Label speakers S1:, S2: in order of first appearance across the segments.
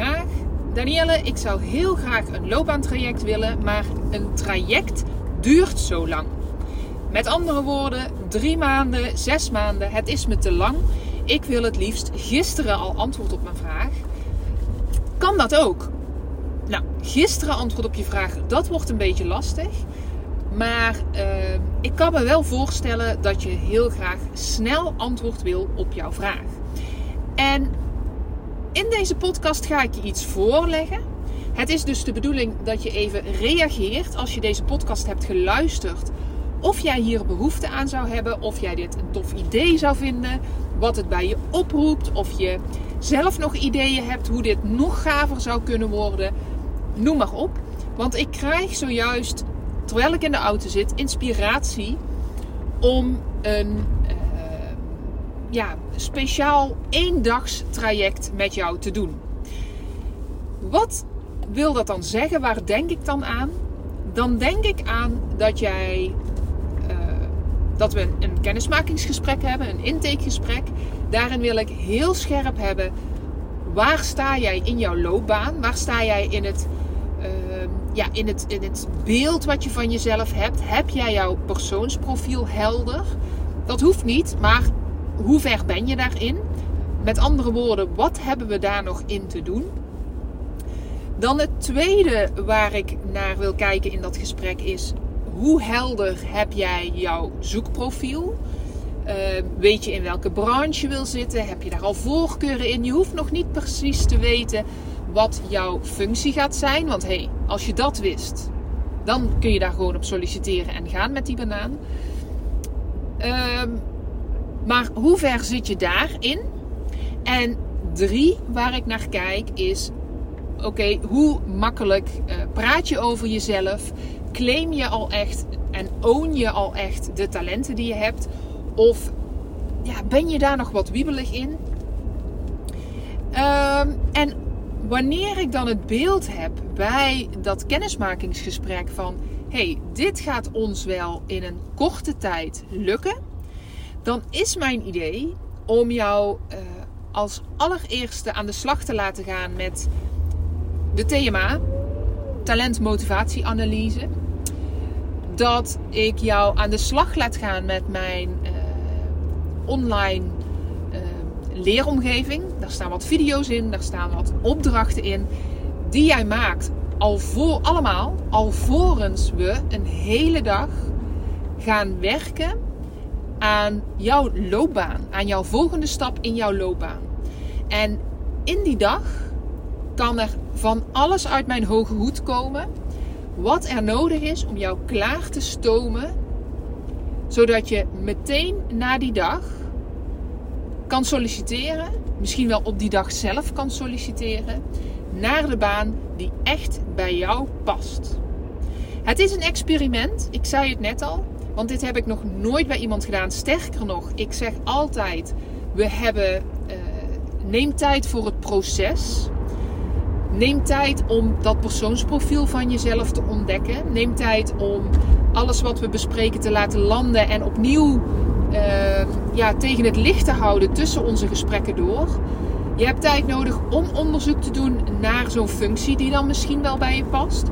S1: Vraag: Danielle, ik zou heel graag een loopbaantraject willen, maar een traject duurt zo lang. Met andere woorden, drie maanden, zes maanden, het is me te lang. Ik wil het liefst gisteren al antwoord op mijn vraag. Kan dat ook? Nou, gisteren antwoord op je vraag, dat wordt een beetje lastig. Maar uh, ik kan me wel voorstellen dat je heel graag snel antwoord wil op jouw vraag. En in deze podcast ga ik je iets voorleggen. Het is dus de bedoeling dat je even reageert als je deze podcast hebt geluisterd. Of jij hier behoefte aan zou hebben, of jij dit een tof idee zou vinden, wat het bij je oproept, of je zelf nog ideeën hebt hoe dit nog gaver zou kunnen worden. Noem maar op. Want ik krijg zojuist, terwijl ik in de auto zit, inspiratie om een ja, speciaal eendags traject met jou te doen. Wat wil dat dan zeggen? Waar denk ik dan aan? Dan denk ik aan dat jij uh, dat we een, kennismakingsgesprek hebben, een intakegesprek. Daarin wil ik heel scherp hebben waar sta jij in jouw loopbaan? Waar sta jij in het, uh, ja, in het, in het beeld wat je van jezelf hebt? Heb jij jouw persoonsprofiel helder? Dat hoeft niet, maar hoe ver ben je daarin? Met andere woorden, wat hebben we daar nog in te doen? Dan het tweede waar ik naar wil kijken in dat gesprek is: hoe helder heb jij jouw zoekprofiel? Uh, weet je in welke branche je wil zitten? Heb je daar al voorkeuren in? Je hoeft nog niet precies te weten wat jouw functie gaat zijn. Want hey, als je dat wist, dan kun je daar gewoon op solliciteren en gaan met die banaan. Uh, maar hoe ver zit je daarin? En drie, waar ik naar kijk, is: oké, hoe makkelijk uh, praat je over jezelf? Claim je al echt en own je al echt de talenten die je hebt? Of ja, ben je daar nog wat wiebelig in? Um, en wanneer ik dan het beeld heb bij dat kennismakingsgesprek van: hey, dit gaat ons wel in een korte tijd lukken dan is mijn idee om jou uh, als allereerste aan de slag te laten gaan met de TMA, talentmotivatieanalyse. Dat ik jou aan de slag laat gaan met mijn uh, online uh, leeromgeving. Daar staan wat video's in, daar staan wat opdrachten in die jij maakt al voor allemaal, alvorens we een hele dag gaan werken aan jouw loopbaan, aan jouw volgende stap in jouw loopbaan. En in die dag kan er van alles uit mijn hoge hoed komen wat er nodig is om jou klaar te stomen, zodat je meteen na die dag kan solliciteren, misschien wel op die dag zelf kan solliciteren, naar de baan die echt bij jou past. Het is een experiment, ik zei het net al. Want dit heb ik nog nooit bij iemand gedaan. Sterker nog, ik zeg altijd: we hebben. Uh, neem tijd voor het proces. Neem tijd om dat persoonsprofiel van jezelf te ontdekken. Neem tijd om alles wat we bespreken te laten landen en opnieuw uh, ja, tegen het licht te houden tussen onze gesprekken door. Je hebt tijd nodig om onderzoek te doen naar zo'n functie die dan misschien wel bij je past.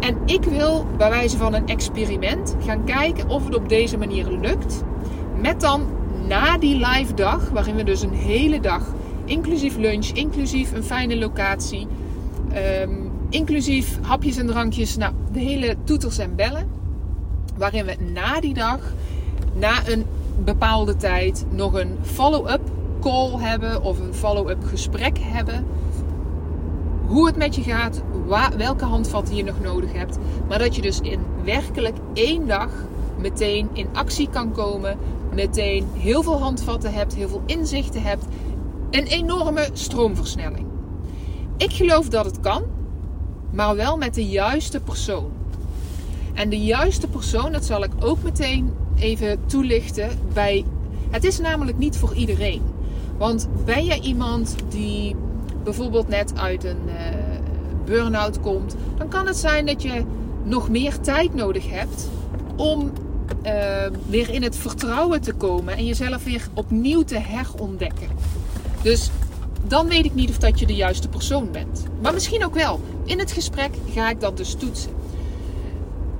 S1: En ik wil bij wijze van een experiment gaan kijken of het op deze manier lukt. Met dan na die live dag, waarin we dus een hele dag, inclusief lunch, inclusief een fijne locatie, um, inclusief hapjes en drankjes, nou de hele toeters en bellen. Waarin we na die dag, na een bepaalde tijd, nog een follow-up call hebben of een follow-up gesprek hebben hoe het met je gaat, welke handvatten je nog nodig hebt. Maar dat je dus in werkelijk één dag meteen in actie kan komen meteen heel veel handvatten hebt, heel veel inzichten hebt, een enorme stroomversnelling. Ik geloof dat het kan, maar wel met de juiste persoon. En de juiste persoon, dat zal ik ook meteen even toelichten. Bij, het is namelijk niet voor iedereen. Want ben je iemand die bijvoorbeeld net uit een uh, burn-out komt, dan kan het zijn dat je nog meer tijd nodig hebt om uh, weer in het vertrouwen te komen en jezelf weer opnieuw te herontdekken. Dus dan weet ik niet of dat je de juiste persoon bent. Maar misschien ook wel. In het gesprek ga ik dat dus toetsen.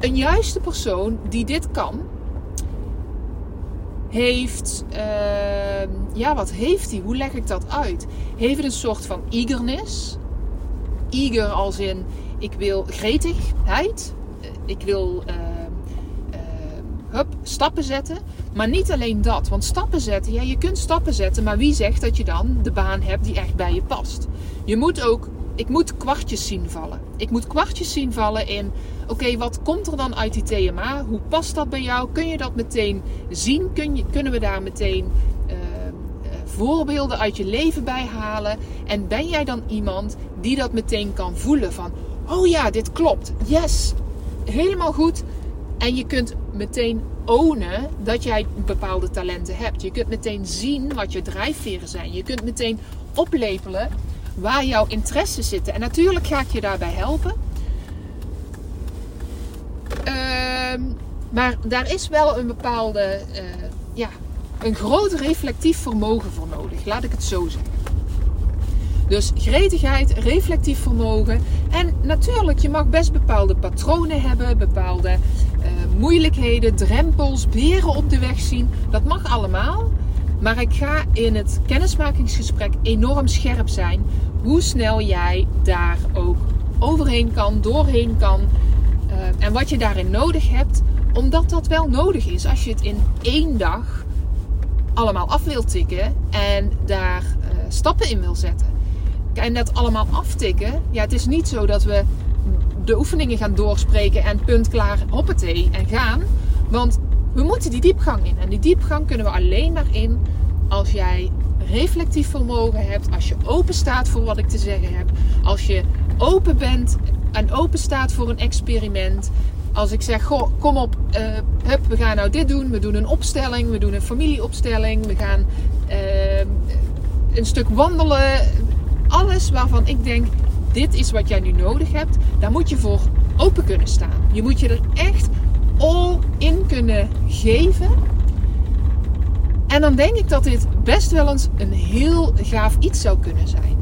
S1: Een juiste persoon die dit kan, heeft, uh, ja, wat heeft hij? Hoe leg ik dat uit? Heeft een soort van eagerness. Eager als in, ik wil gretigheid. Ik wil uh, hup, stappen zetten. Maar niet alleen dat. Want stappen zetten, ja, je kunt stappen zetten. Maar wie zegt dat je dan de baan hebt die echt bij je past? Je moet ook, ik moet kwartjes zien vallen. Ik moet kwartjes zien vallen in, oké, wat komt er dan uit die TMA? Hoe past dat bij jou? Kun je dat meteen zien? Kun je, kunnen we daar meteen uh, voorbeelden uit je leven bij halen? En ben jij dan iemand die dat meteen kan voelen van, oh ja, dit klopt. Yes, helemaal goed. En je kunt meteen ownen dat jij bepaalde talenten hebt. Je kunt meteen zien wat je drijfveren zijn. Je kunt meteen oplepelen waar jouw interesses zitten. En natuurlijk ga ik je daarbij helpen. Uh, maar daar is wel een bepaalde, uh, ja, een groot reflectief vermogen voor nodig. Laat ik het zo zeggen. Dus gretigheid, reflectief vermogen. En natuurlijk, je mag best bepaalde patronen hebben, bepaalde uh, moeilijkheden, drempels, beren op de weg zien. Dat mag allemaal. Maar ik ga in het kennismakingsgesprek enorm scherp zijn hoe snel jij daar ook overheen kan, doorheen kan. Uh, en wat je daarin nodig hebt, omdat dat wel nodig is als je het in één dag allemaal af wilt tikken en daar uh, stappen in wil zetten en dat allemaal aftikken. Ja, het is niet zo dat we de oefeningen gaan doorspreken en punt klaar, hoppatee en gaan. Want we moeten die diepgang in. En die diepgang kunnen we alleen maar in als jij reflectief vermogen hebt. Als je open staat voor wat ik te zeggen heb. Als je open bent en open staat voor een experiment. Als ik zeg, kom op, uh, hup, we gaan nou dit doen. We doen een opstelling, we doen een familieopstelling. We gaan uh, een stuk wandelen alles waarvan ik denk, dit is wat jij nu nodig hebt, daar moet je voor open kunnen staan. Je moet je er echt all in kunnen geven. En dan denk ik dat dit best wel eens een heel gaaf iets zou kunnen zijn.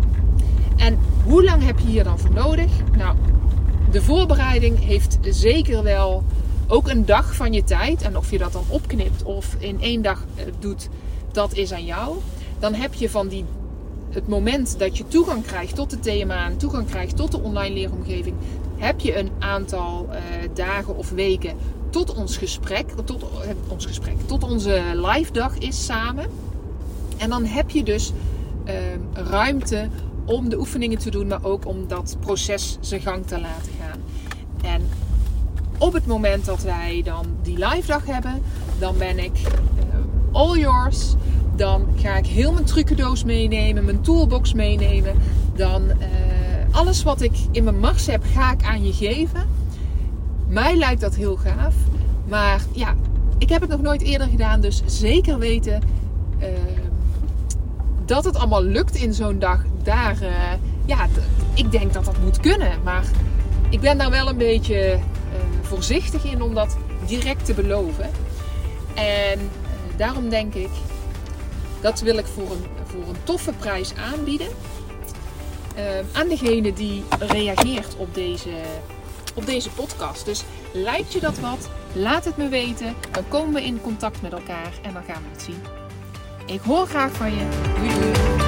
S1: En hoe lang heb je hier dan voor nodig? Nou, de voorbereiding heeft zeker wel ook een dag van je tijd. En of je dat dan opknipt of in één dag eh, doet, dat is aan jou. Dan heb je van die het moment dat je toegang krijgt tot de TMA en toegang krijgt tot de online leeromgeving, heb je een aantal uh, dagen of weken tot ons gesprek, tot uh, ons gesprek, tot onze live dag is samen. En dan heb je dus uh, ruimte om de oefeningen te doen, maar ook om dat proces zijn gang te laten gaan. En op het moment dat wij dan die live dag hebben, dan ben ik all yours dan ga ik heel mijn trucendoos meenemen, mijn toolbox meenemen. Dan uh, alles wat ik in mijn mars heb, ga ik aan je geven. Mij lijkt dat heel gaaf. Maar ja, ik heb het nog nooit eerder gedaan. Dus zeker weten uh, dat het allemaal lukt in zo'n dag. Daar, uh, ja, ik denk dat dat moet kunnen. Maar ik ben daar wel een beetje voorzichtig in om dat direct te beloven. En daarom denk ik, dat wil ik voor een, voor een toffe prijs aanbieden. Uh, aan degene die reageert op deze, op deze podcast. Dus lijkt je dat wat? Laat het me weten. Dan komen we in contact met elkaar en dan gaan we het zien. Ik hoor graag van je. Doei.